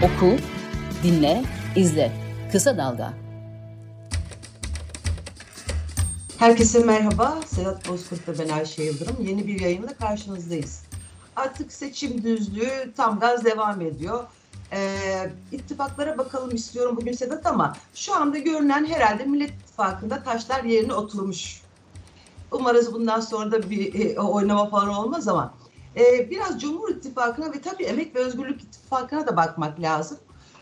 Oku, dinle, izle. Kısa Dalga. Herkese merhaba. Sedat Bozkurt ve ben Ayşe Yıldırım. Yeni bir yayınla karşınızdayız. Artık seçim düzlüğü tam gaz devam ediyor. Ee, ittifaklara bakalım istiyorum bugün Sedat ama şu anda görünen herhalde Millet İttifakı'nda taşlar yerine oturmuş. Umarız bundan sonra da bir e, oynama falan olmaz ama e, biraz Cumhur İttifakı'na ve tabii Emek ve Özgürlük İttifakı'na da bakmak lazım.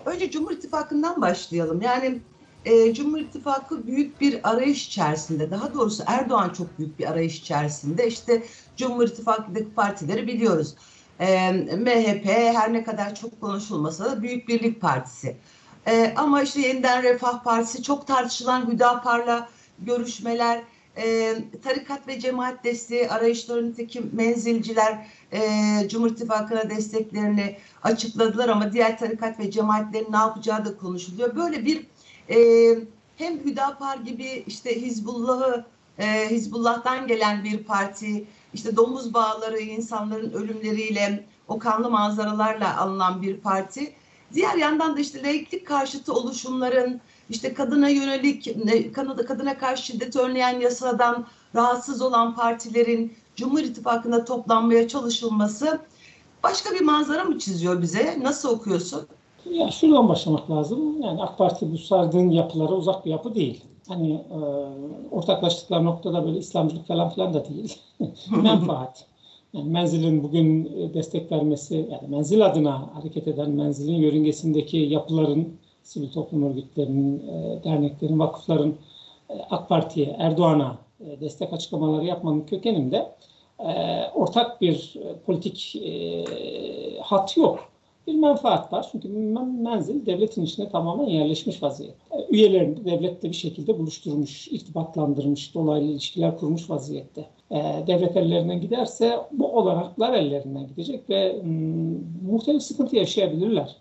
Önce Cumhur İttifakı'ndan başlayalım. Yani e, Cumhur İttifakı büyük bir arayış içerisinde. Daha doğrusu Erdoğan çok büyük bir arayış içerisinde. İşte Cumhur İttifakı'ndaki partileri biliyoruz. E, MHP her ne kadar çok konuşulmasa da Büyük Birlik Partisi. E, ama işte yeniden Refah Partisi çok tartışılan Hüdapar'la görüşmeler, e, tarikat ve cemaat desteği arayışlarındaki menzilciler e, Cumhur İttifakı'na desteklerini açıkladılar ama diğer tarikat ve cemaatlerin ne yapacağı da konuşuluyor. Böyle bir e, hem Hüdapar gibi işte Hizbullah'ı e, Hizbullah'tan gelen bir parti, işte domuz bağları, insanların ölümleriyle, o kanlı manzaralarla alınan bir parti. Diğer yandan da işte laiklik karşıtı oluşumların, işte kadına yönelik, Kanada kadına karşı şiddet önleyen yasadan rahatsız olan partilerin Cumhur İttifakı'nda toplanmaya çalışılması başka bir manzara mı çiziyor bize? Nasıl okuyorsun? Ya şuradan başlamak lazım. Yani AK Parti bu sardığın yapılara uzak bir yapı değil. Hani e, ortaklaştıkları noktada böyle İslamcılık falan filan da değil. Menfaat. Yani menzilin bugün destek vermesi, yani menzil adına hareket eden menzilin yörüngesindeki yapıların, sivil toplum örgütlerinin, e, derneklerin, vakıfların e, AK Parti'ye, Erdoğan'a e, destek açıklamaları yapmanın kökeninde e, ortak bir e, politik hat yok bir menfaat var. Çünkü menzil devletin içine tamamen yerleşmiş vaziyette. Üyelerini de devlette bir şekilde buluşturmuş, irtibatlandırmış, dolaylı ilişkiler kurmuş vaziyette. Devlet ellerinden giderse bu olanaklar ellerinden gidecek ve m, muhtelif sıkıntı yaşayabilirler.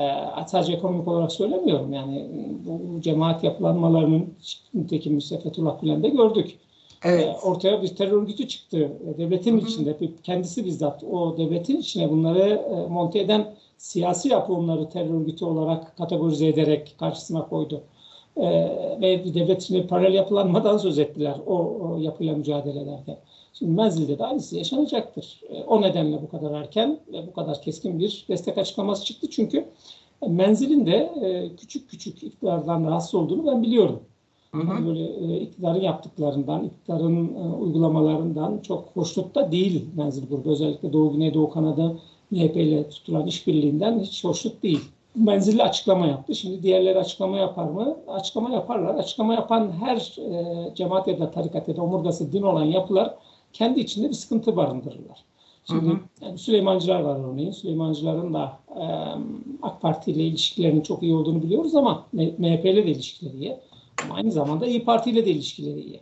E, sadece ekonomik olarak söylemiyorum. Yani bu cemaat yapılanmalarının nitekim Fethullah Gülen'de gördük. Evet. E, ortaya bir terör örgütü çıktı. Devletin Hı-hı. içinde kendisi bizzat o devletin içine bunları e, monte eden siyasi yapı onları terör örgütü olarak kategorize ederek karşısına koydu. E, ve bir devlet içinde paralel yapılanmadan söz ettiler o, o yapıyla mücadele ederken. Şimdi menzilde de aynısı yaşanacaktır. O nedenle bu kadar erken ve bu kadar keskin bir destek açıklaması çıktı. Çünkü menzilin de küçük küçük iktidardan rahatsız olduğunu ben biliyorum. Hı hı. Böyle e, iktidarın yaptıklarından, iktidarın e, uygulamalarından çok hoşnut da değil menzil grubu. Özellikle Doğu Güneydoğu Kanada MHP ile tutulan işbirliğinden hiç hoşnut değil. Menzilli açıklama yaptı. Şimdi diğerleri açıklama yapar mı? Açıklama yaparlar. Açıklama yapan her e, cemaat ya da tarikat ya da omurgası din olan yapılar kendi içinde bir sıkıntı barındırırlar. Şimdi hı hı. Yani Süleymancılar var örneğin. Süleymancıların da e, AK Parti ile ilişkilerinin çok iyi olduğunu biliyoruz ama MHP ile de ilişkileri iyi. Ama aynı zamanda İyi Parti ile de ilişkileri iyi.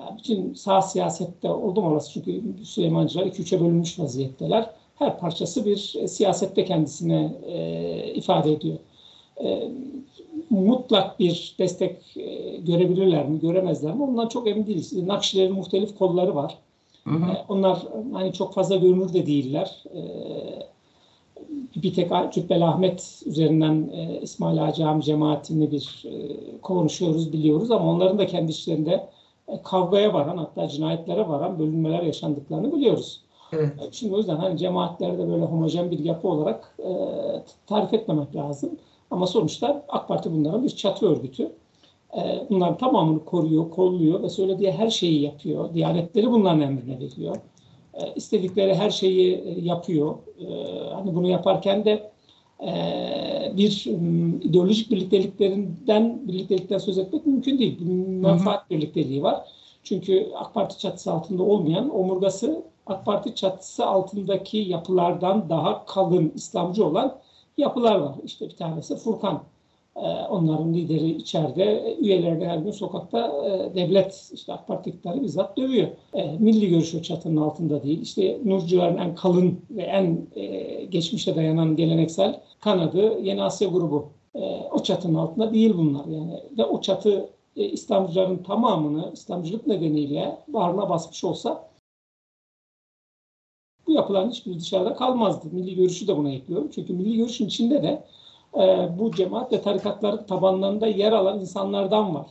Yani bütün sağ siyasette oldum olası çünkü Süleymancılar 2-3'e bölünmüş vaziyetteler. Her parçası bir e, siyasette kendisine e, ifade ediyor. E, mutlak bir destek e, görebilirler mi, göremezler mi? Ondan çok emin değiliz. Nakşilerin muhtelif kolları var. Hı hı. E, onlar hani çok fazla görünür de değiller. E, bir tek Cübbeli Ahmet üzerinden e, İsmail Ağa Cami cemaatini bir e, konuşuyoruz, biliyoruz ama onların da kendi içlerinde e, kavgaya varan hatta cinayetlere varan bölünmeler yaşandıklarını biliyoruz. Evet. E, şimdi o yüzden hani cemaatlerde böyle homojen bir yapı olarak e, tarif etmemek lazım. Ama sonuçta AK Parti bunların bir çatı örgütü. E, bunların tamamını koruyor, kolluyor ve söylediği her şeyi yapıyor. Diyanetleri bunların emrine veriyor. E, istedikleri her şeyi e, yapıyor. E, hani bunu yaparken de bir ideolojik birlikteliklerinden birliktelikten söz etmek mümkün değil. Bir menfaat birlikteliği var. Çünkü AK Parti çatısı altında olmayan omurgası AK Parti çatısı altındaki yapılardan daha kalın İslamcı olan yapılar var. İşte bir tanesi Furkan ee, onların lideri içeride, üyeleri her gün sokakta e, devlet, işte AK Parti iktidarı bizzat dövüyor. E, milli görüşü çatının altında değil. İşte Nurcuların en kalın ve en e, geçmişe dayanan geleneksel kanadı Yeni Asya grubu. O çatının altında değil bunlar yani. Ve o çatı İslamcıların tamamını İslamcılık nedeniyle bağrına basmış olsa bu yapılan hiçbir dışarıda kalmazdı. Milli görüşü de buna ekliyorum. Çünkü milli görüşün içinde de e, bu cemaat ve tarikatların tabanlarında yer alan insanlardan var.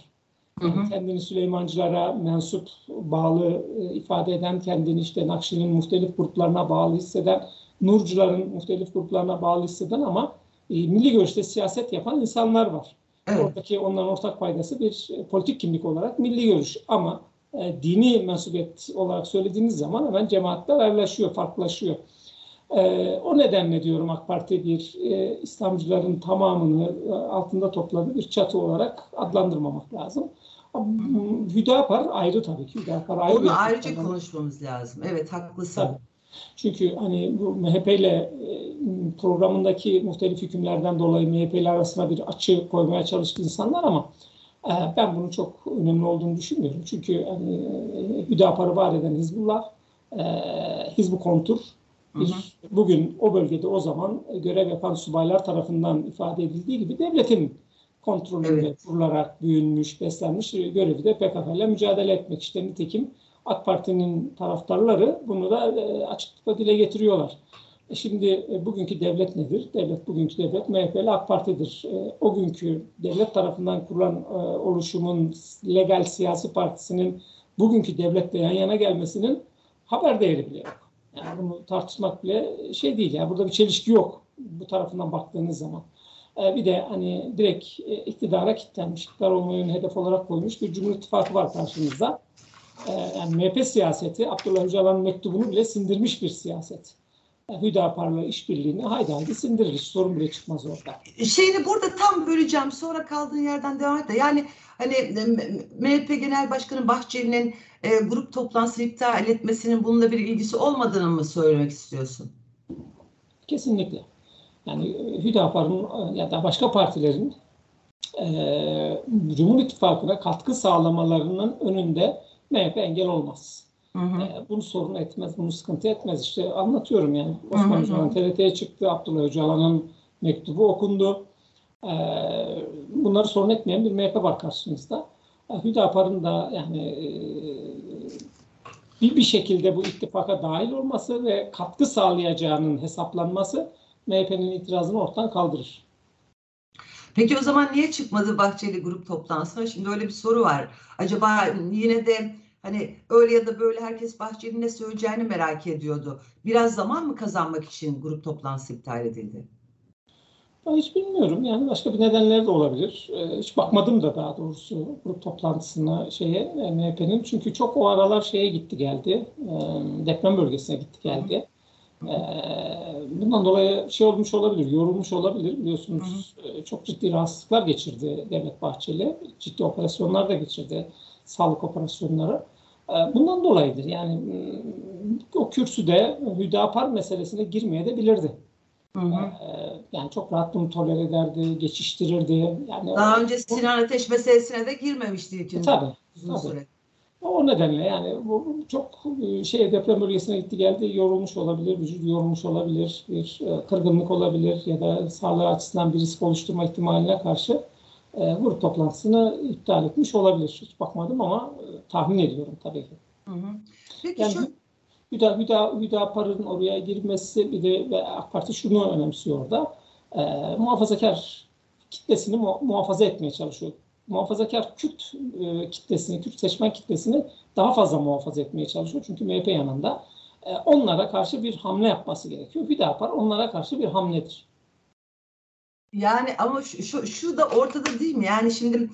Hı hı. Kendini Süleymancılara mensup, bağlı e, ifade eden, kendini işte Nakşi'nin muhtelif gruplarına bağlı hisseden, Nurcuların muhtelif gruplarına bağlı hisseden ama e, milli görüşte siyaset yapan insanlar var. Evet. Oradaki onların ortak paydası bir e, politik kimlik olarak milli görüş ama e, dini mensubiyet olarak söylediğiniz zaman hemen cemaatler ayrılaşıyor, farklılaşıyor. E, o nedenle diyorum AK Parti bir e, İslamcıların tamamını e, altında topladığı bir çatı olarak adlandırmamak lazım. Hüdapar ayrı tabii ki. Hüdapar ayrı Onu ayrıca konu. konuşmamız lazım. Evet haklısın. Tabii. Çünkü hani bu MHP ile programındaki muhtelif hükümlerden dolayı MHP ile arasına bir açı koymaya çalıştı insanlar ama ben bunun çok önemli olduğunu düşünmüyorum. Çünkü hani Hüdapar'ı var eden Hizbullah, e, Hizbu Kontur hı. bugün o bölgede o zaman görev yapan subaylar tarafından ifade edildiği gibi devletin kontrolünde Evet. kurularak büyünmüş, beslenmiş görevi de PKK ile mücadele etmek. İşte nitekim AK Parti'nin taraftarları bunu da e, açıklıkla dile getiriyorlar. E Şimdi e, bugünkü devlet nedir? Devlet bugünkü devlet MHP ile AK Parti'dir. E, O günkü devlet tarafından kurulan oluşumun legal siyasi partisinin bugünkü devletle yan yana gelmesinin haber değeri bile yok. Yani bunu tartışmak bile şey değil. Yani burada bir çelişki yok bu tarafından baktığınız zaman. Bir de hani direkt iktidara kilitlenmiş, iktidar olmayı hedef olarak koymuş bir Cumhur İttifakı var karşımızda. Yani MHP siyaseti Abdullah Öcalan'ın mektubunu bile sindirmiş bir siyaset. Hüdapar'la işbirliğini haydi haydi sindirir. Hiç sorun bile çıkmaz orada. Şeyini burada tam böleceğim. Sonra kaldığın yerden devam et de. Yani hani MHP Genel Başkanı Bahçeli'nin e, grup toplantısını iptal etmesinin bununla bir ilgisi olmadığını mı söylemek istiyorsun? Kesinlikle. Yani e, Hüdapar'ın e, ya da başka partilerin e, Cumhur İttifakı'na katkı sağlamalarının önünde MHP engel olmaz. Hı hı. E, bunu sorun etmez, bunu sıkıntı etmez. İşte anlatıyorum yani. Osman hı. Öcalan TRT'ye çıktı, Abdullah Öcalan'ın mektubu okundu. E, bunları sorun etmeyen bir MHP var karşımızda. E, Hüdapar'ın da yani e, bir, bir şekilde bu ittifaka dahil olması ve katkı sağlayacağının hesaplanması MHP'nin itirazını ortadan kaldırır. Peki o zaman niye çıkmadı Bahçeli grup toplantısına? Şimdi öyle bir soru var. Acaba yine de hani öyle ya da böyle herkes Bahçeli'nin ne söyleyeceğini merak ediyordu. Biraz zaman mı kazanmak için grup toplantısı iptal edildi? Ben hiç bilmiyorum. Yani başka bir nedenleri de olabilir. Ee, hiç bakmadım da daha doğrusu grup toplantısına şeye e, MHP'nin. Çünkü çok o aralar şeye gitti geldi. e, deprem bölgesine gitti geldi. E, bundan dolayı şey olmuş olabilir, yorulmuş olabilir. Biliyorsunuz e, çok ciddi rahatsızlıklar geçirdi Devlet Bahçeli. Ciddi operasyonlar da geçirdi. Sağlık operasyonları. E, bundan dolayıdır. Yani m, o kürsüde Hüdapar meselesine girmeye de bilirdi. Hı hı. Ee, yani çok rahat bunu tolere ederdi, geçiştirirdi. Yani Daha o, önce Sinan Ateş meselesine de girmemişti ilk E, tabii, tabii. süre. o nedenle yani bu bu çok e, şey deprem bölgesine gitti geldi, yorulmuş olabilir, vücut yorulmuş olabilir, bir e, kırgınlık olabilir ya da sağlığı açısından bir risk oluşturma ihtimaline karşı e, grup toplantısını iptal etmiş olabilir. Hiç bakmadım ama e, tahmin ediyorum tabii ki. Hı hı. Peki Yani şu Hüda, Hüda, Hüdapar'ın oraya girmesi bir de ve AK Parti şunu önemsiyor orada. E, muhafazakar kitlesini mu- muhafaza etmeye çalışıyor. Muhafazakar Kürt e, kitlesini, Kürt seçmen kitlesini daha fazla muhafaza etmeye çalışıyor. Çünkü MHP yanında. E, onlara karşı bir hamle yapması gerekiyor. Hüdapar onlara karşı bir hamledir. Yani ama şu, şu, şu da ortada değil mi? Yani şimdi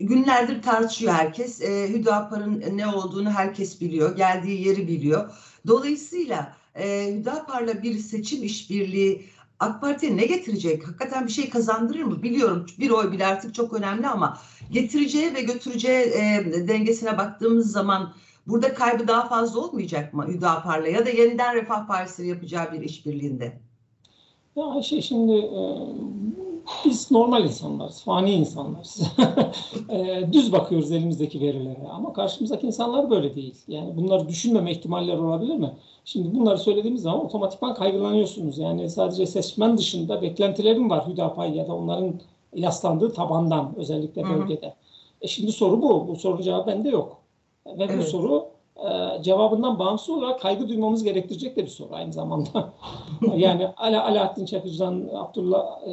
günlerdir tartışıyor herkes. E, Hüdapar'ın ne olduğunu herkes biliyor. Geldiği yeri biliyor. Dolayısıyla e, Hüdapar'la bir seçim işbirliği AK Parti'ye ne getirecek? Hakikaten bir şey kazandırır mı? Biliyorum bir oy bile artık çok önemli ama getireceği ve götüreceği e, dengesine baktığımız zaman burada kaybı daha fazla olmayacak mı Hüdapar'la ya da yeniden Refah Partisi yapacağı bir işbirliğinde? Ya şey şimdi e, biz normal insanlarız, fani insanlarız. E, düz bakıyoruz elimizdeki verilere ama karşımızdaki insanlar böyle değil. Yani bunları düşünmeme ihtimalleri olabilir mi? Şimdi bunları söylediğimiz zaman otomatikman kaygılanıyorsunuz. Yani sadece seçmen dışında beklentilerim var Hüdapar ya da onların yaslandığı tabandan özellikle Hı hı. bölgede. E şimdi soru bu. Bu sorunun cevabı bende yok. Ve bu Evet. soru e, cevabından bağımsız olarak kaygı duymamız gerektirecek de bir soru aynı zamanda. yani Ala, Alaaddin Çakıcı'dan Abdullah e,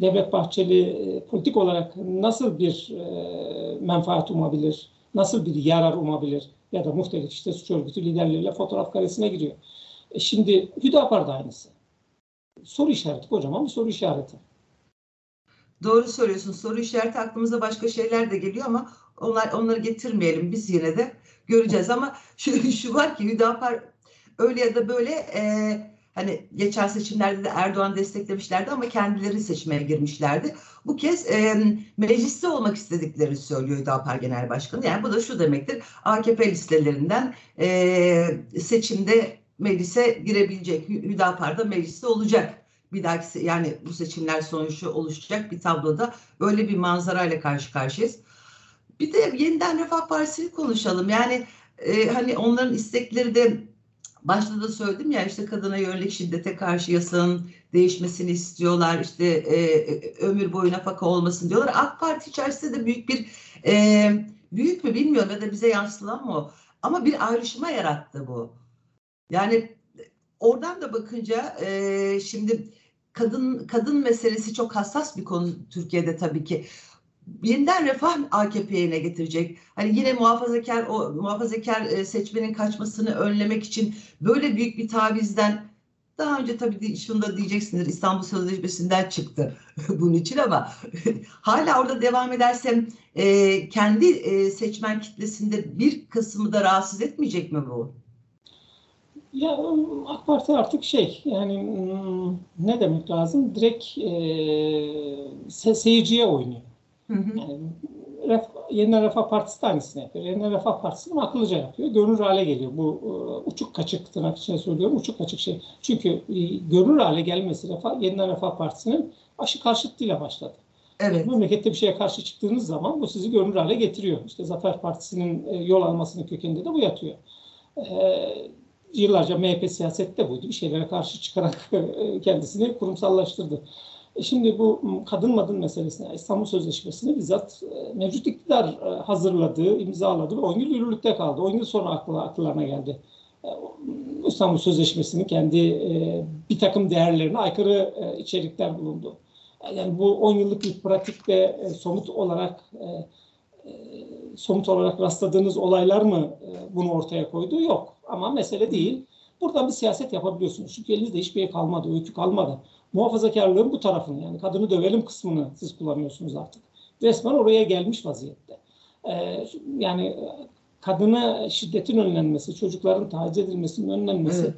Devlet Bahçeli e, politik olarak nasıl bir e, menfaat umabilir, nasıl bir yarar umabilir ya da muhtelif işte suç örgütü liderleriyle fotoğraf karesine giriyor. E şimdi Hüdapar da aynısı. Soru işareti, kocaman bir soru işareti. Doğru söylüyorsun. Soru işareti aklımıza başka şeyler de geliyor ama onlar onları getirmeyelim. Biz yine de göreceğiz ama şu, şu var ki Hüdapar öyle ya da böyle e, hani geçen seçimlerde de Erdoğan desteklemişlerdi ama kendileri seçmeye girmişlerdi. Bu kez e, mecliste olmak istedikleri söylüyor Hüdapar Genel Başkanı. Yani bu da şu demektir. AKP listelerinden e, seçimde meclise girebilecek. Hüdapar da mecliste olacak bir dahaki yani bu seçimler sonucu oluşacak bir tabloda öyle bir manzarayla karşı karşıyayız. Bir de yeniden Refah Partisi'ni konuşalım. Yani e, hani onların istekleri de başta da söyledim ya işte kadına yönelik şiddete karşı yasanın değişmesini istiyorlar. İşte e, ömür boyu nafaka olmasın diyorlar. AK Parti içerisinde de büyük bir e, büyük mü bilmiyorum ya da bize yansılan mı o. Ama bir ayrışma yarattı bu. Yani oradan da bakınca e, şimdi kadın kadın meselesi çok hassas bir konu Türkiye'de tabii ki. Yeniden refah AKP'ye ne getirecek? Hani yine muhafazakar o muhafazakar e, seçmenin kaçmasını önlemek için böyle büyük bir tavizden daha önce tabii şunu da diyeceksindir İstanbul Sözleşmesi'nden çıktı bunun için ama hala orada devam edersem e, kendi e, seçmen kitlesinde bir kısmı da rahatsız etmeyecek mi bu? Ya AK Parti artık şey yani ne demek lazım? Direkt e, seyirciye oynuyor. Hı hı. Yani Ref, Yeniden Refah Partisi de aynısını yapıyor. Yeniden Refah Partisi de akıllıca yapıyor. Görünür hale geliyor. Bu e, uçuk kaçık tırnak içine söylüyorum. Uçuk kaçık şey. Çünkü e, görünür hale gelmesi Refah, Yeniden Refah Partisi'nin aşı karşıtlığıyla başladı. Evet. Memlekette bir şeye karşı çıktığınız zaman bu sizi görünür hale getiriyor. İşte Zafer Partisi'nin e, yol almasının kökeninde de bu yatıyor. Ee, yıllarca MHP siyasette buydu. Bir şeylere karşı çıkarak kendisini kurumsallaştırdı. E şimdi bu kadın madın meselesine, İstanbul Sözleşmesi'ni bizzat e, mevcut iktidar e, hazırladı, imzaladı ve 10 yıl yürürlükte kaldı. 10 yıl sonra aklı, akıllarına geldi. İstanbul Sözleşmesi'nin kendi bir takım değerlerine aykırı içerikler bulundu. Yani bu 10 yıllık bir pratikte somut olarak somut olarak rastladığınız olaylar mı bunu ortaya koydu? Yok. Ama mesele değil. Buradan bir siyaset yapabiliyorsunuz. Çünkü elinizde hiçbir şey kalmadı, öykü kalmadı. Muhafazakarlığın bu tarafını yani kadını dövelim kısmını siz kullanıyorsunuz artık. Resmen oraya gelmiş vaziyette. Ee, yani kadına şiddetin önlenmesi, çocukların taciz edilmesinin önlenmesi evet.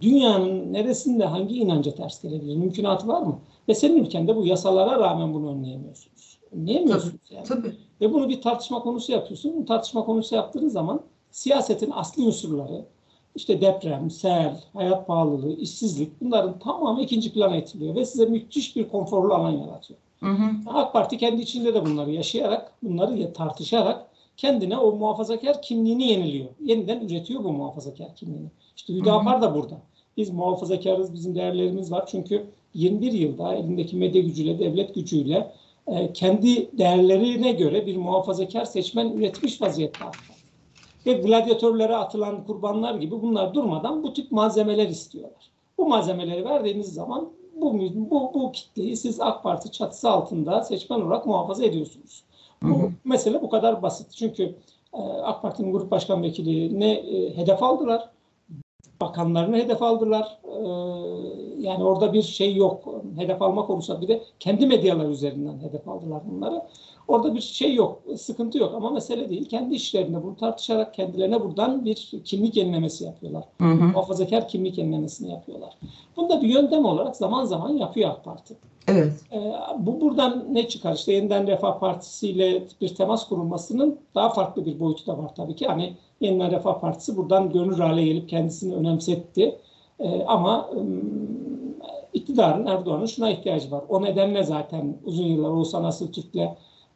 dünyanın neresinde hangi inanca ters gelebilir? Mümkünatı var mı? Ve senin ülkende bu yasalara rağmen bunu önleyemiyorsunuz. Önleyemiyorsunuz tabii, yani. Tabii. Ve bunu bir tartışma konusu yapıyorsun. Bu tartışma konusu yaptığınız zaman siyasetin asli unsurları, işte deprem, sel, hayat pahalılığı, işsizlik bunların tamamı ikinci plana itiliyor ve size müthiş bir konforlu alan yaratıyor. Hı hı. AK Parti kendi içinde de bunları yaşayarak, bunları tartışarak kendine o muhafazakar kimliğini yeniliyor. Yeniden üretiyor bu muhafazakar kimliğini. İşte Hüdapar da burada. Biz muhafazakarız, bizim değerlerimiz var. Çünkü 21 yılda elindeki medya gücüyle, devlet gücüyle e, kendi değerlerine göre bir muhafazakar seçmen üretmiş vaziyette AK ve gladyatörlere atılan kurbanlar gibi bunlar durmadan bu tip malzemeler istiyorlar. Bu malzemeleri verdiğiniz zaman bu, bu, bu kitleyi siz AK Parti çatısı altında seçmen olarak muhafaza ediyorsunuz. Bu hı hı. mesele bu kadar basit. Çünkü e, AK Parti'nin grup başkan vekili ne e, hedef aldılar, bakanlarını hedef aldılar. E, yani orada bir şey yok. Hedef alma konusunda bir de kendi medyalar üzerinden hedef aldılar bunları. Orada bir şey yok, sıkıntı yok ama mesele değil. Kendi işlerinde bunu tartışarak kendilerine buradan bir kimlik yenilemesi yapıyorlar. Hı hı. Muhafazakar kimlik yenilemesini yapıyorlar. Bunu da bir yöntem olarak zaman zaman yapıyor AK Parti. Evet. Ee, bu buradan ne çıkar? İşte yeniden Refah Partisi ile bir temas kurulmasının daha farklı bir boyutu da var tabii ki. Hani yeniden Refah Partisi buradan gönül hale gelip kendisini önemsetti. Ee, ama iktidarın Erdoğan'ın şuna ihtiyacı var. O nedenle zaten uzun yıllar Oğuzhan Asıl Türk'le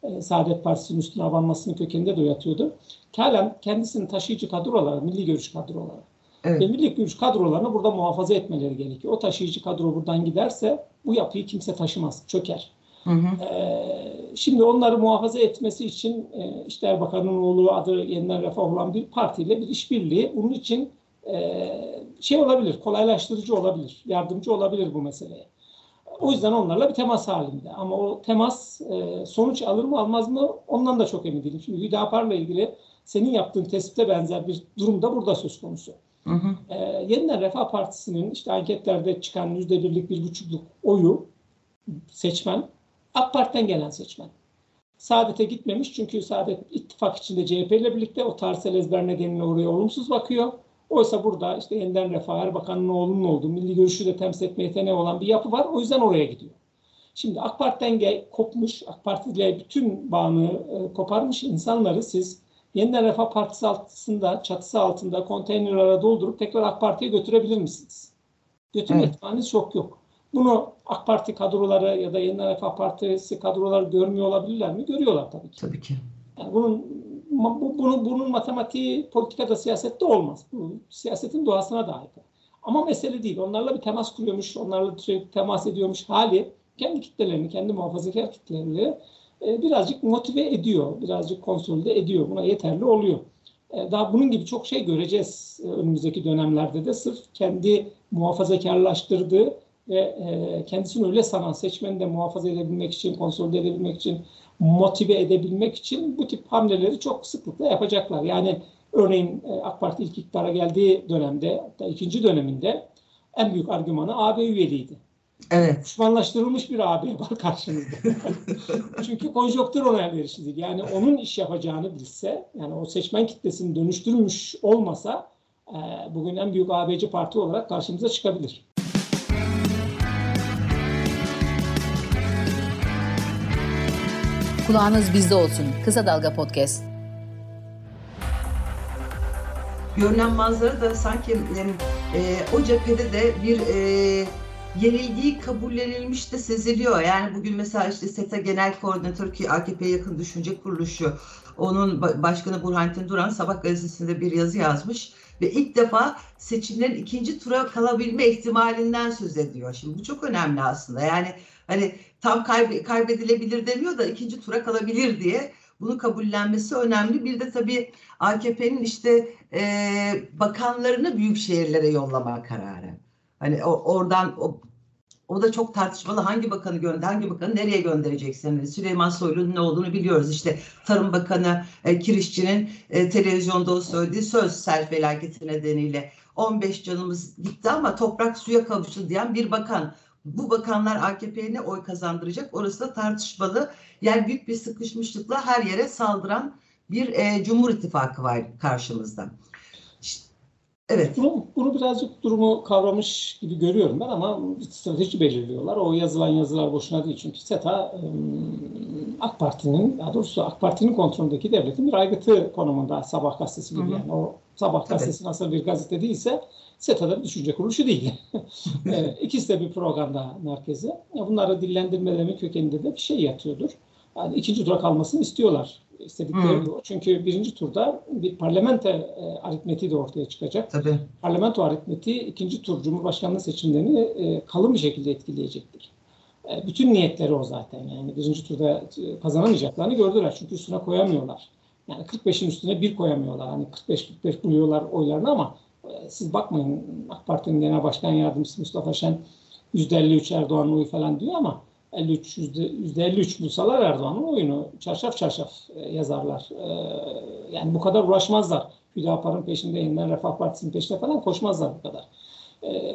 e, Saadet Partisi'nin üstüne abanmasının kökeninde de yatıyordu. Halen kendisinin taşıyıcı kadroları, milli görüş kadroları. Evet. Ve milli görüş kadrolarını burada muhafaza etmeleri gerekiyor. O taşıyıcı kadro buradan giderse bu yapıyı kimse taşımaz, çöker. Hı hı. şimdi onları muhafaza etmesi için işte Erbakan'ın oğlu adı yeniden refah olan bir partiyle bir işbirliği. Bunun için şey olabilir, kolaylaştırıcı olabilir, yardımcı olabilir bu meseleye. O yüzden onlarla bir temas halinde. Ama o temas sonuç alır mı almaz mı ondan da çok emin değilim. Çünkü Hüdapar'la ilgili senin yaptığın tespite benzer bir durum da burada söz konusu. Hı hı. Ee, yeniden Refah Partisi'nin işte anketlerde çıkan yüzde birlik bir buçukluk oyu seçmen AK Parti'den gelen seçmen. Saadet'e gitmemiş çünkü Saadet ittifak içinde CHP ile birlikte o tarihsel ezber nedeniyle oraya olumsuz bakıyor. Oysa burada işte yeniden Refah Erbakan'ın oğlunun olduğu, milli görüşü de temsil etme yeteneği olan bir yapı var. O yüzden oraya gidiyor. Şimdi AK Parti'den gel, kopmuş, AK Parti ile bütün bağını e, koparmış insanları siz Yeniden Refah Partisi altında, çatısı altında konteynerlara doldurup tekrar AK Parti'ye götürebilir misiniz? Götürme evet. ihtimaliniz çok yok. Bunu AK Parti kadroları ya da Yeniden Refah Partisi kadroları görmüyor olabilirler mi? Görüyorlar tabii ki. Tabii ki. Yani bunun bu, bunun, bunun matematiği politikada siyasette olmaz. Bu siyasetin doğasına da aykırı. Ama mesele değil. Onlarla bir temas kuruyormuş, onlarla sürekli temas ediyormuş hali kendi kitlelerini, kendi muhafazakar kitlelerini e, birazcık motive ediyor, birazcık konsolide ediyor. Buna yeterli oluyor. E, daha bunun gibi çok şey göreceğiz e, önümüzdeki dönemlerde de sırf kendi muhafazakarlaştırdığı ve kendisini öyle sanan seçmeni de muhafaza edebilmek için, konsolide edebilmek için, motive edebilmek için bu tip hamleleri çok sıklıkla yapacaklar. Yani örneğin AK Parti ilk iktidara geldiği dönemde, hatta ikinci döneminde en büyük argümanı AB üyeliğiydi. Evet. Düşmanlaştırılmış bir AB var karşınızda. Çünkü konjonktür ona elverişli değil. Yani onun iş yapacağını bilse, yani o seçmen kitlesini dönüştürmüş olmasa e, bugün en büyük ABC parti olarak karşımıza çıkabilir. Kulağınız bizde olsun. Kısa Dalga Podcast. Görünen manzara da sanki e, o cephede de bir e, yenildiği kabullenilmiş de seziliyor. Yani bugün mesela işte SETA Genel Koordinatörü ki AKP'ye yakın düşünce kuruluşu onun başkanı Burhanettin Duran Sabah gazetesinde bir yazı yazmış ve ilk defa seçimlerin ikinci tura kalabilme ihtimalinden söz ediyor. Şimdi bu çok önemli aslında. Yani hani tam kayb kaybedilebilir demiyor da ikinci tura kalabilir diye bunu kabullenmesi önemli. Bir de tabii AKP'nin işte e, bakanlarını büyük şehirlere yollama kararı. Hani o, oradan o, o da çok tartışmalı. Hangi bakanı gönder, hangi bakanı nereye göndereceksiniz? Süleyman Soylu'nun ne olduğunu biliyoruz. İşte Tarım Bakanı e, Kirişçi'nin e, televizyonda o söylediği söz sel felaketi nedeniyle 15 canımız gitti ama toprak suya kavuştu diyen bir bakan. Bu bakanlar AKP'ye ne oy kazandıracak? Orası da tartışmalı. Yani büyük bir sıkışmışlıkla her yere saldıran bir e, Cumhur İttifakı var karşımızda. Evet. Bunu, bunu birazcık durumu kavramış gibi görüyorum ben ama strateji belirliyorlar. O yazılan yazılar boşuna değil. Çünkü SETA AK Parti'nin, daha doğrusu AK Parti'nin kontrolündeki devletin bir aygıtı konumunda Sabah gazetesi gibi. Hı hı. Yani o Sabah gazetesi nasıl bir gazete değilse SETA'da düşünce kuruluşu değil. İkisi de bir propaganda merkezi. Bunları dillendirmelerin kökeninde de bir şey yatıyordur. Yani ikinci tura kalmasını istiyorlar istedikleri hmm. bu. Çünkü birinci turda bir parlamento e, aritmetiği de ortaya çıkacak. Tabii. Parlamento aritmetiği ikinci tur Cumhurbaşkanlığı seçimlerini e, kalın bir şekilde etkileyecektir. E, bütün niyetleri o zaten. Yani birinci turda e, kazanamayacaklarını gördüler. Çünkü üstüne koyamıyorlar. Yani 45'in üstüne bir koyamıyorlar. Hani 45-45 buluyorlar oylarını ama e, siz bakmayın AK Parti'nin genel başkan yardımcısı Mustafa Şen %53 Erdoğan oyu falan diyor ama 53 yüzde, yüzde 53 bulsalar Erdoğan'ın oyunu çarşaf çarşaf e, yazarlar. E, yani bu kadar uğraşmazlar. Hüdapar'ın peşinde, yeniden Refah Partisi'nin peşinde falan koşmazlar bu kadar. E,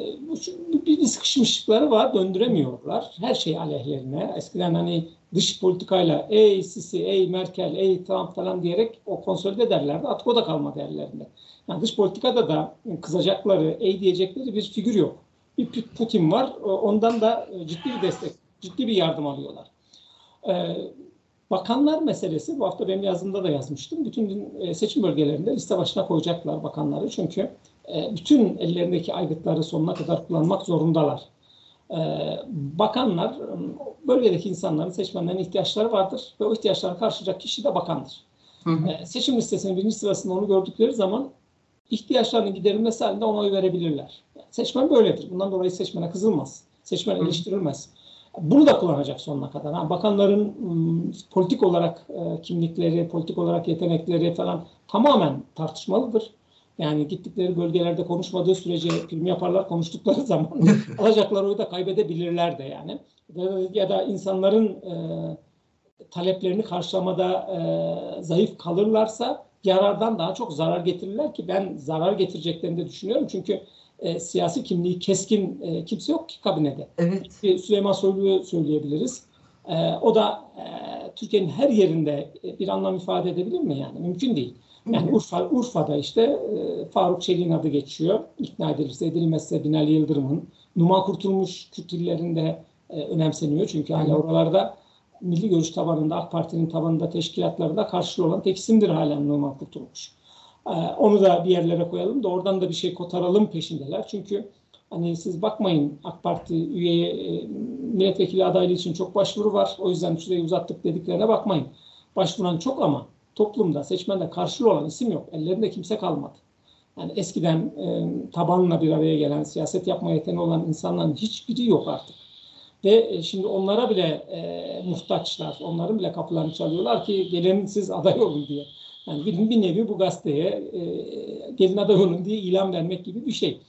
bir, sıkışmışlıkları var, döndüremiyorlar. Her şey aleyhlerine. Eskiden hani dış politikayla ey Sisi, ey Merkel, ey Trump falan diyerek o konsolide ederlerdi. Artık o da kalmadı ellerinde. Yani dış politikada da kızacakları, ey diyecekleri bir figür yok. Bir Putin var, ondan da ciddi bir destek ciddi bir yardım alıyorlar. Ee, bakanlar meselesi bu hafta benim yazımda da yazmıştım. Bütün e, seçim bölgelerinde liste başına koyacaklar bakanları. Çünkü e, bütün ellerindeki aygıtları sonuna kadar kullanmak zorundalar. Ee, bakanlar bölgedeki insanların seçmenlerin ihtiyaçları vardır ve o ihtiyaçları karşılayacak kişi de bakandır. Hı hı. Ee, seçim listesinin birinci sırasında onu gördükleri zaman ihtiyaçlarının giderilmesi halinde ona oy verebilirler. seçmen böyledir. Bundan dolayı seçmene kızılmaz. Seçmen eleştirilmez. Bunu da kullanacak sonuna kadar. Ha, bakanların politik olarak e, kimlikleri, politik olarak yetenekleri falan tamamen tartışmalıdır. Yani gittikleri bölgelerde konuşmadığı sürece film yaparlar, konuştukları zaman alacakları oyu da kaybedebilirler de yani. Ya da insanların e, taleplerini karşılamada e, zayıf kalırlarsa yarardan daha çok zarar getirirler ki ben zarar getireceklerini de düşünüyorum. Çünkü e, siyasi kimliği keskin e, kimse yok ki kabinede. Evet. Süleyman Soylu'yu söyleyebiliriz. E, o da e, Türkiye'nin her yerinde e, bir anlam ifade edebilir mi yani? Mümkün değil. Yani Urfa, Urfa'da işte e, Faruk Çelik'in adı geçiyor. İkna edilirse edilmezse Binali Yıldırım'ın. Numan Kurtulmuş Kürt illerinde e, önemseniyor. Çünkü hala oralarda milli görüş tabanında, AK Parti'nin tabanında, teşkilatlarında karşılığı olan tek isimdir halen Numan Kurtulmuş. E, onu da bir yerlere koyalım da oradan da bir şey kotaralım peşindeler. Çünkü hani siz bakmayın AK Parti üyeye e, milletvekili adaylığı için çok başvuru var. O yüzden süreyi uzattık dediklerine bakmayın. Başvuran çok ama toplumda, seçmende karşılığı olan isim yok. Ellerinde kimse kalmadı. Yani eskiden e, tabanla bir araya gelen, siyaset yapma yeteneği olan insanların hiçbiri yok artık. Ve e, şimdi onlara bile e, muhtaçlar, onların bile kapılarını çalıyorlar ki gelin siz aday olun diye. Yani bir, bir nevi bu gazeteye e, gelin aday olun diye ilan vermek gibi bir şey.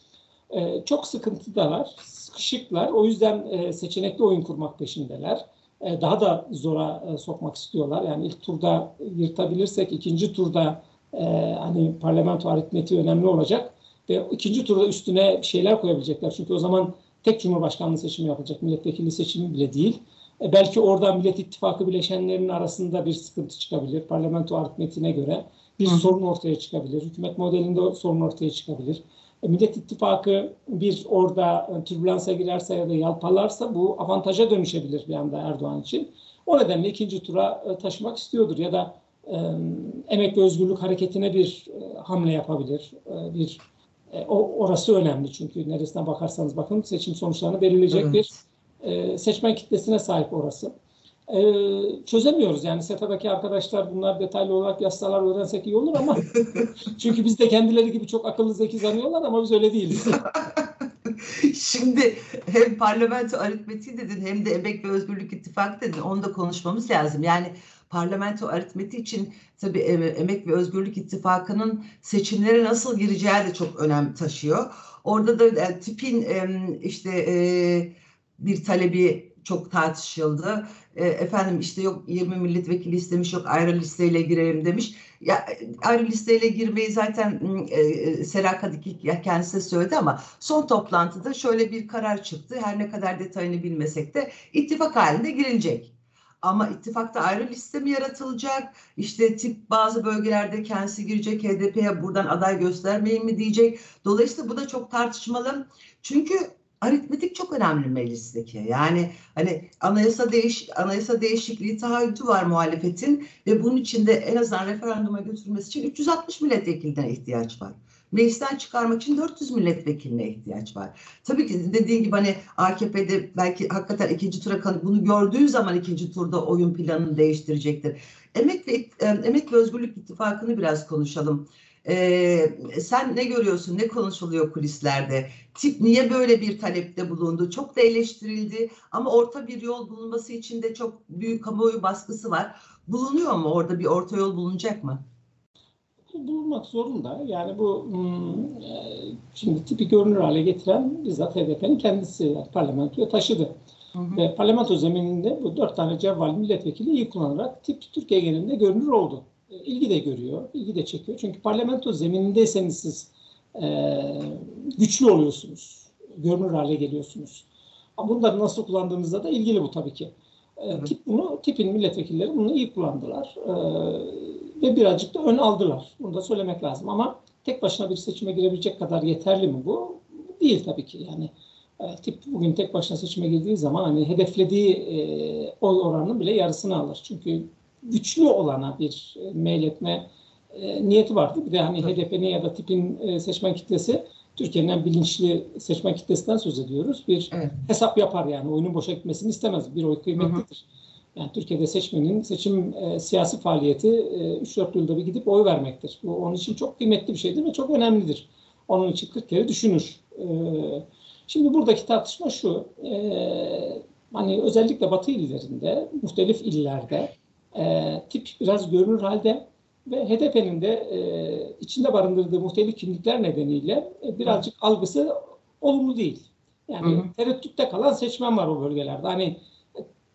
E, çok sıkıntıdalar, sıkışıklar. O yüzden e, seçenekli oyun kurmak peşindeler. E, daha da zora e, sokmak istiyorlar. Yani ilk turda yırtabilirsek ikinci turda e, hani parlamento aritmetiği önemli olacak ve ikinci turda üstüne şeyler koyabilecekler. Çünkü o zaman tek cumhurbaşkanlığı seçimi yapılacak. Milletvekili seçimi bile değil. E, belki oradan Millet İttifakı bileşenlerinin arasında bir sıkıntı çıkabilir. Parlamento aritmetiğine göre bir Hı. sorun ortaya çıkabilir. Hükümet modelinde sorun ortaya çıkabilir. E, Millet İttifakı bir orada türbülansa girerse ya da yalpalarsa bu avantaja dönüşebilir bir anda Erdoğan için. O nedenle ikinci tura e, taşımak istiyordur ya da e, emek ve özgürlük hareketine bir e, hamle yapabilir. E, bir e, o orası önemli çünkü neresine bakarsanız bakın seçim sonuçlarını belirleyecek evet. bir e, seçmen kitlesine sahip orası. E, çözemiyoruz yani SETA'daki arkadaşlar bunlar detaylı olarak yazsalar öğrensek iyi olur ama çünkü biz de kendileri gibi çok akıllı zeki zanıyorlar ama biz öyle değiliz. Şimdi hem parlamento aritmetiği dedin hem de emek ve özgürlük ittifakı dedin. Onu da konuşmamız lazım. Yani parlamento aritmetiği için tabii Emek ve Özgürlük İttifakı'nın seçimlere nasıl gireceği de çok önem taşıyor. Orada da e, tipin işte e, bir talebi çok tartışıldı. E, efendim işte yok 20 milletvekili istemiş yok ayrı listeyle girelim demiş. Ya ayrı listeyle girmeyi zaten e, Sera Kadiki kendisi de söyledi ama son toplantıda şöyle bir karar çıktı. Her ne kadar detayını bilmesek de ittifak halinde girilecek. Ama ittifakta ayrı liste mi yaratılacak? İşte tip bazı bölgelerde kendisi girecek HDP'ye buradan aday göstermeyin mi diyecek. Dolayısıyla bu da çok tartışmalı. Çünkü aritmetik çok önemli meclisteki. Yani hani anayasa değiş anayasa değişikliği taahhütü var muhalefetin ve bunun içinde en azından referanduma götürmesi için 360 milletvekiline ihtiyaç var meclisten çıkarmak için 400 milletvekiline ihtiyaç var. Tabii ki dediğin gibi hani AKP'de belki hakikaten ikinci tura bunu gördüğü zaman ikinci turda oyun planını değiştirecektir. Emek ve Emek ve Özgürlük İttifakı'nı biraz konuşalım. Ee, sen ne görüyorsun, ne konuşuluyor kulislerde? Tip niye böyle bir talepte bulundu? Çok da eleştirildi ama orta bir yol bulunması için de çok büyük kamuoyu baskısı var. Bulunuyor mu orada bir orta yol bulunacak mı? bulunmak zorunda. Yani bu hmm, e, şimdi tipi görünür hale getiren bizzat HDP'nin kendisi yani parlamentoya taşıdı. Hı hı. Ve parlamento zemininde bu dört tane cevval milletvekili iyi kullanarak tip Türkiye genelinde görünür oldu. E, ilgi de görüyor, ilgi de çekiyor. Çünkü parlamento zeminindeyseniz siz e, güçlü oluyorsunuz, görünür hale geliyorsunuz. Ama bunları nasıl kullandığınızda da ilgili bu tabii ki. E, tip bunu, tipin milletvekilleri bunu iyi kullandılar. E, ve birazcık da ön aldılar. Bunu da söylemek lazım ama tek başına bir seçime girebilecek kadar yeterli mi bu? Değil tabii ki. Yani e, tip bugün tek başına seçime girdiği zaman hani hedeflediği e, oy oranının bile yarısını alır. Çünkü güçlü olana bir e, meyletme e, niyeti vardı. Bir de hani HDP'nin ya da tipin e, seçmen kitlesi Türkiye'nin en bilinçli seçmen kitlesinden söz ediyoruz. Bir evet. hesap yapar yani oyunun boşa gitmesini istemez. Bir oy kıymetlidir. Hı hı. Yani Türkiye'de seçmenin seçim e, siyasi faaliyeti e, 3-4 yılda bir gidip oy vermektir. Bu onun için çok kıymetli bir şeydir ve çok önemlidir. Onun için 40 kere düşünür. E, şimdi buradaki tartışma şu. E, Hani özellikle Batı illerinde, muhtelif illerde e, tip biraz görünür halde ve HDP'nin de e, içinde barındırdığı muhtelif kimlikler nedeniyle e, birazcık algısı olumlu değil. Yani hı hı. tereddütte kalan seçmen var o bölgelerde. Hani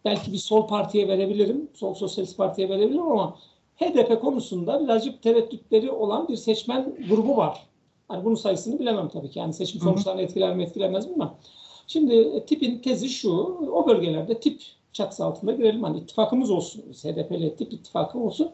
belki bir sol partiye verebilirim, sol sosyalist partiye verebilirim ama HDP konusunda birazcık tereddütleri olan bir seçmen grubu var. Hani bunun sayısını bilemem tabii ki. Yani seçim sonuçlarını etkiler mi etkilemez mi ama. Şimdi e, tipin tezi şu, o bölgelerde tip çatısı altında girelim. Hani ittifakımız olsun, HDP ile tip ittifakı olsun.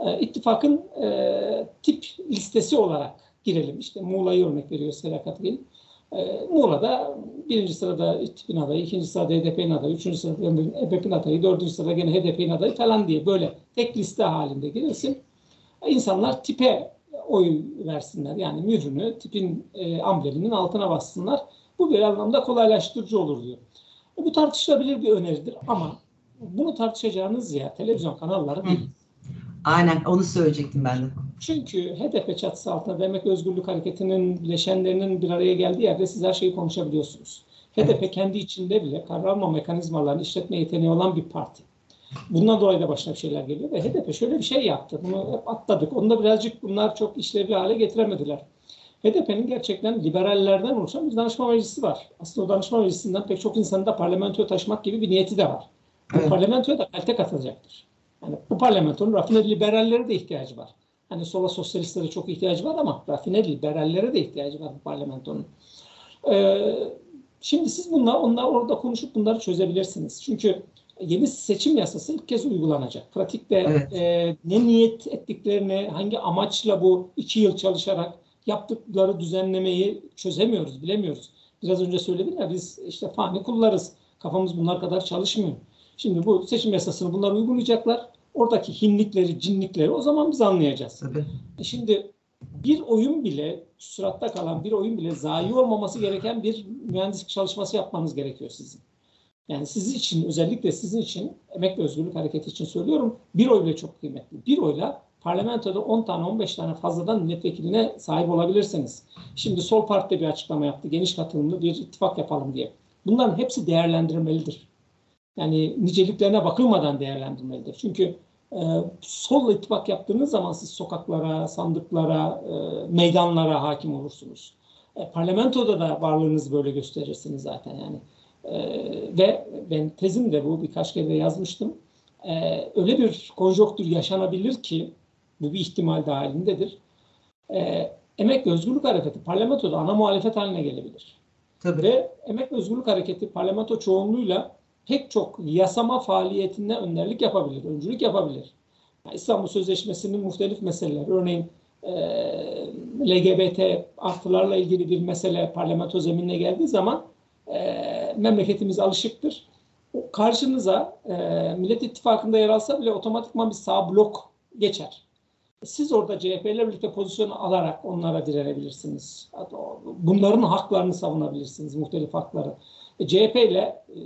E, ittifakın e, tip listesi olarak girelim. İşte Muğla'yı örnek veriyor Selakat Gelin. E, Muğla'da birinci sırada tipin adayı, ikinci sırada HDP'nin adayı, üçüncü sırada HDP'nin adayı, dördüncü sırada gene HDP'nin adayı falan diye böyle tek liste halinde girilsin. E, insanlar tipe oy versinler. Yani mührünü tipin e, ambleminin altına bassınlar. Bu bir anlamda kolaylaştırıcı olur diyor. Bu tartışılabilir bir öneridir ama bunu tartışacağınız ya televizyon kanalları değil. Aynen onu söyleyecektim ben de. Çünkü HDP çatısı altında Demek Özgürlük Hareketi'nin bileşenlerinin bir araya geldiği yerde siz her şeyi konuşabiliyorsunuz. HDP evet. kendi içinde bile karar alma mekanizmalarını işletme yeteneği olan bir parti. Bundan dolayı da başına bir şeyler geliyor ve HDP şöyle bir şey yaptı. Bunu hep atladık. Onu da birazcık bunlar çok işlevli hale getiremediler. HDP'nin gerçekten liberallerden oluşan bir danışma meclisi var. Aslında o danışma meclisinden pek çok insanı da parlamentoya taşımak gibi bir niyeti de var. Evet. Bu parlamentoya da kalite katılacaktır. Yani bu parlamentonun rafine liberallere de ihtiyacı var. Hani sola sosyalistlere çok ihtiyacı var ama rafine liberallere de ihtiyacı var bu parlamentonun. Ee, şimdi siz bunlar, onlar orada konuşup bunları çözebilirsiniz. Çünkü yeni seçim yasası ilk kez uygulanacak. Pratikte evet. e, ne niyet ettiklerini, hangi amaçla bu iki yıl çalışarak yaptıkları düzenlemeyi çözemiyoruz, bilemiyoruz. Biraz önce söyledim ya biz işte fani kullarız. Kafamız bunlar kadar çalışmıyor. Şimdi bu seçim yasasını bunlar uygulayacaklar. Oradaki hinlikleri, cinlikleri o zaman biz anlayacağız. Tabii. E şimdi bir oyun bile, süratta kalan bir oyun bile zayi olmaması gereken bir mühendislik çalışması yapmanız gerekiyor sizin. Yani sizin için, özellikle sizin için, Emek ve Özgürlük Hareketi için söylüyorum, bir oy bile çok kıymetli. Bir oyla parlamentoda 10 tane 15 tane fazladan milletvekiline sahip olabilirsiniz. Şimdi Sol Parti bir açıklama yaptı. Geniş katılımlı bir ittifak yapalım diye. Bunların hepsi değerlendirilmelidir. Yani niceliklerine bakılmadan değerlendirmelidir. Çünkü e, solla ittifak yaptığınız zaman siz sokaklara, sandıklara, e, meydanlara hakim olursunuz. E, parlamentoda da varlığınızı böyle gösterirsiniz zaten yani. E, ve ben tezim de bu birkaç kere yazmıştım. E, öyle bir konjonktür yaşanabilir ki bu bir ihtimal dahilindedir. E, Emek ve Özgürlük Hareketi parlamentoda ana muhalefet haline gelebilir. Tabii. Ve Emek ve Özgürlük Hareketi parlamento çoğunluğuyla pek çok yasama faaliyetinde önderlik yapabilir, öncülük yapabilir. Yani İstanbul Sözleşmesi'nin muhtelif meseleler, örneğin e, LGBT artılarla ilgili bir mesele parlamento zeminine geldiği zaman e, memleketimiz alışıktır. Karşınıza e, Millet İttifakı'nda yer alsa bile otomatikman bir sağ blok geçer. Siz orada CHP ile birlikte pozisyon alarak onlara direnebilirsiniz. Bunların haklarını savunabilirsiniz, muhtelif hakları. E, CHP ile e,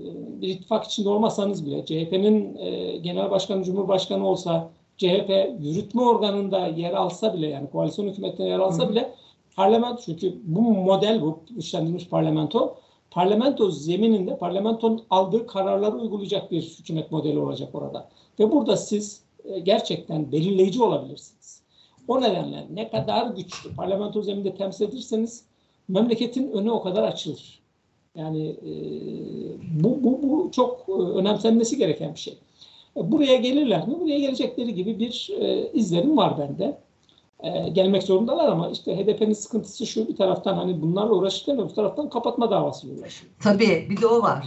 bir ittifak içinde olmasanız bile CHP'nin e, genel başkanı, cumhurbaşkanı olsa, CHP yürütme organında yer alsa bile yani koalisyon hükümetinde yer alsa bile parlamento çünkü bu model bu güçlendirilmiş parlamento parlamento zemininde parlamentonun aldığı kararları uygulayacak bir hükümet modeli olacak orada. Ve burada siz gerçekten belirleyici olabilirsiniz. O nedenle ne kadar güçlü parlamento zeminde temsil edirseniz memleketin önü o kadar açılır. Yani e, bu, bu, bu çok e, önemsenmesi gereken bir şey. E, buraya gelirler mi? Buraya gelecekleri gibi bir e, izlenim var bende. E, gelmek zorundalar ama işte HDP'nin sıkıntısı şu bir taraftan hani bunlarla uğraşırken bir taraftan kapatma davası uğraşıyor. Tabii bir de o var.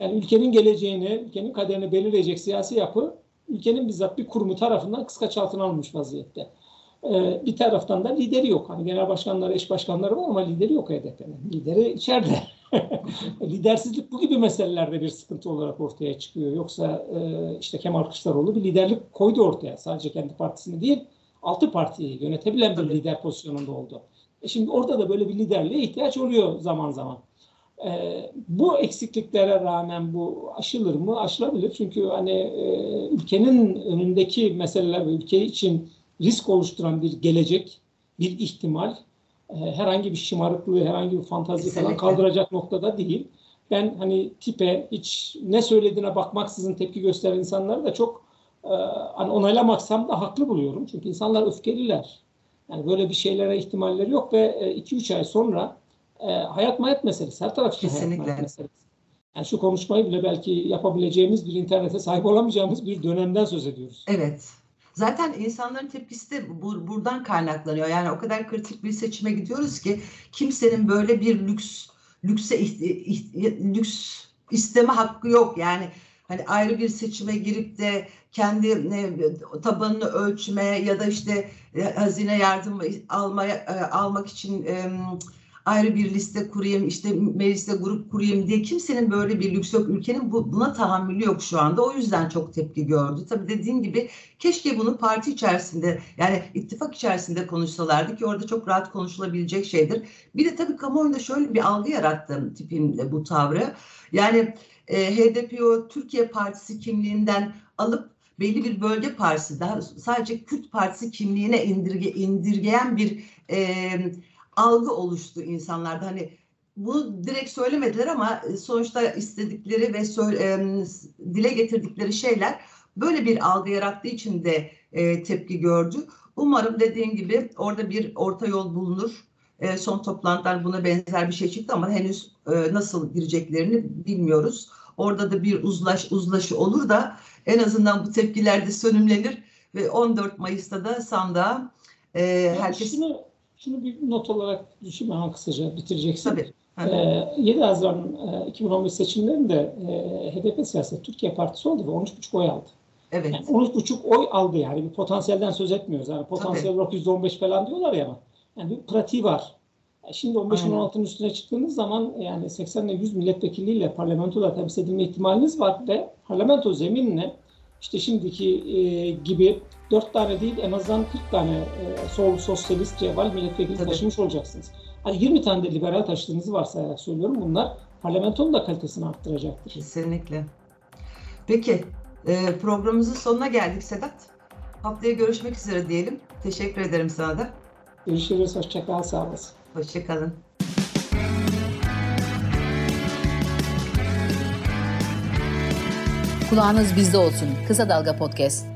Yani ülkenin geleceğini, ülkenin kaderini belirleyecek siyasi yapı ülkenin bizzat bir kurumu tarafından kıskaç altına alınmış vaziyette. Ee, bir taraftan da lideri yok. Hani genel başkanları, eş başkanları var ama lideri yok HDP'nin. Lideri içeride. Lidersizlik bu gibi meselelerde bir sıkıntı olarak ortaya çıkıyor. Yoksa e, işte Kemal Kılıçdaroğlu bir liderlik koydu ortaya. Sadece kendi partisini değil, altı partiyi yönetebilen bir lider pozisyonunda oldu. E şimdi orada da böyle bir liderliğe ihtiyaç oluyor zaman zaman. E, bu eksikliklere rağmen bu aşılır mı? Aşılabilir. Çünkü hani e, ülkenin önündeki meseleler ve ülke için risk oluşturan bir gelecek, bir ihtimal e, herhangi bir şımarıklığı, herhangi bir fantazi falan kaldıracak noktada değil. ben hani tipe hiç ne söylediğine bakmaksızın tepki gösteren insanları da çok e, hani onaylamaksam da haklı buluyorum. Çünkü insanlar öfkeliler. Yani böyle bir şeylere ihtimalleri yok ve 2-3 ay sonra e, hayat mayat meselesi. Her taraf için Kesinlikle. hayat mayat meselesi. Yani şu konuşmayı bile belki yapabileceğimiz bir internete sahip olamayacağımız bir dönemden söz ediyoruz. Evet. Zaten insanların tepkisi de bu, buradan kaynaklanıyor. Yani o kadar kritik bir seçime gidiyoruz ki kimsenin böyle bir lüks lükse lüks isteme hakkı yok. Yani hani ayrı bir seçime girip de kendi ne, tabanını ölçme ya da işte e, hazine yardım almaya e, almak için e, ayrı bir liste kurayım, işte mecliste grup kurayım diye kimsenin böyle bir lüks yok. Ülkenin bu, buna tahammülü yok şu anda. O yüzden çok tepki gördü. Tabii dediğim gibi keşke bunu parti içerisinde yani ittifak içerisinde konuşsalardı ki orada çok rahat konuşulabilecek şeydir. Bir de tabii kamuoyunda şöyle bir algı yarattım tipin bu tavrı. Yani e, HDP o Türkiye Partisi kimliğinden alıp belli bir bölge partisi daha sadece Kürt Partisi kimliğine indirge, indirgeyen bir e, algı oluştu insanlarda. Hani bunu direkt söylemediler ama sonuçta istedikleri ve söyle, e, dile getirdikleri şeyler böyle bir algı yarattığı için de e, tepki gördü. Umarım dediğim gibi orada bir orta yol bulunur. E, son toplantılar buna benzer bir şey çıktı ama henüz e, nasıl gireceklerini bilmiyoruz. Orada da bir uzlaş uzlaşı olur da en azından bu tepkiler de sönümlenir ve 14 Mayıs'ta da sandığa e, herkes... Şunu, şunu bir not olarak düşün hemen kısaca bitireceksin. Tabii. Ee, 7 Haziran e, 2015 seçimlerinde e, HDP siyaset Türkiye Partisi oldu ve 13,5 oy aldı. Evet. Yani 13,5 oy aldı yani bir potansiyelden söz etmiyoruz. Yani potansiyel olarak %15 falan diyorlar ya ama yani bir pratiği var. Şimdi 15-16'nın üstüne çıktığınız zaman yani 80 ile 100 milletvekiliyle parlamentoda temsil edilme ihtimaliniz var ve parlamento zeminine işte şimdiki e, gibi 4 tane değil en azından 40 tane e, sol sosyalist cevval milletvekili Tabii. taşımış olacaksınız. Hani 20 tane de liberal taşıdığınızı varsayarak söylüyorum bunlar parlamentonun da kalitesini arttıracaktır. Kesinlikle. Peki e, programımızın sonuna geldik Sedat. Haftaya görüşmek üzere diyelim. Teşekkür ederim sana da. Görüşürüz. Hoşçakal. Sağ olasın. Hoşçakalın. Kulağınız bizde olsun. Kısa Dalga Podcast.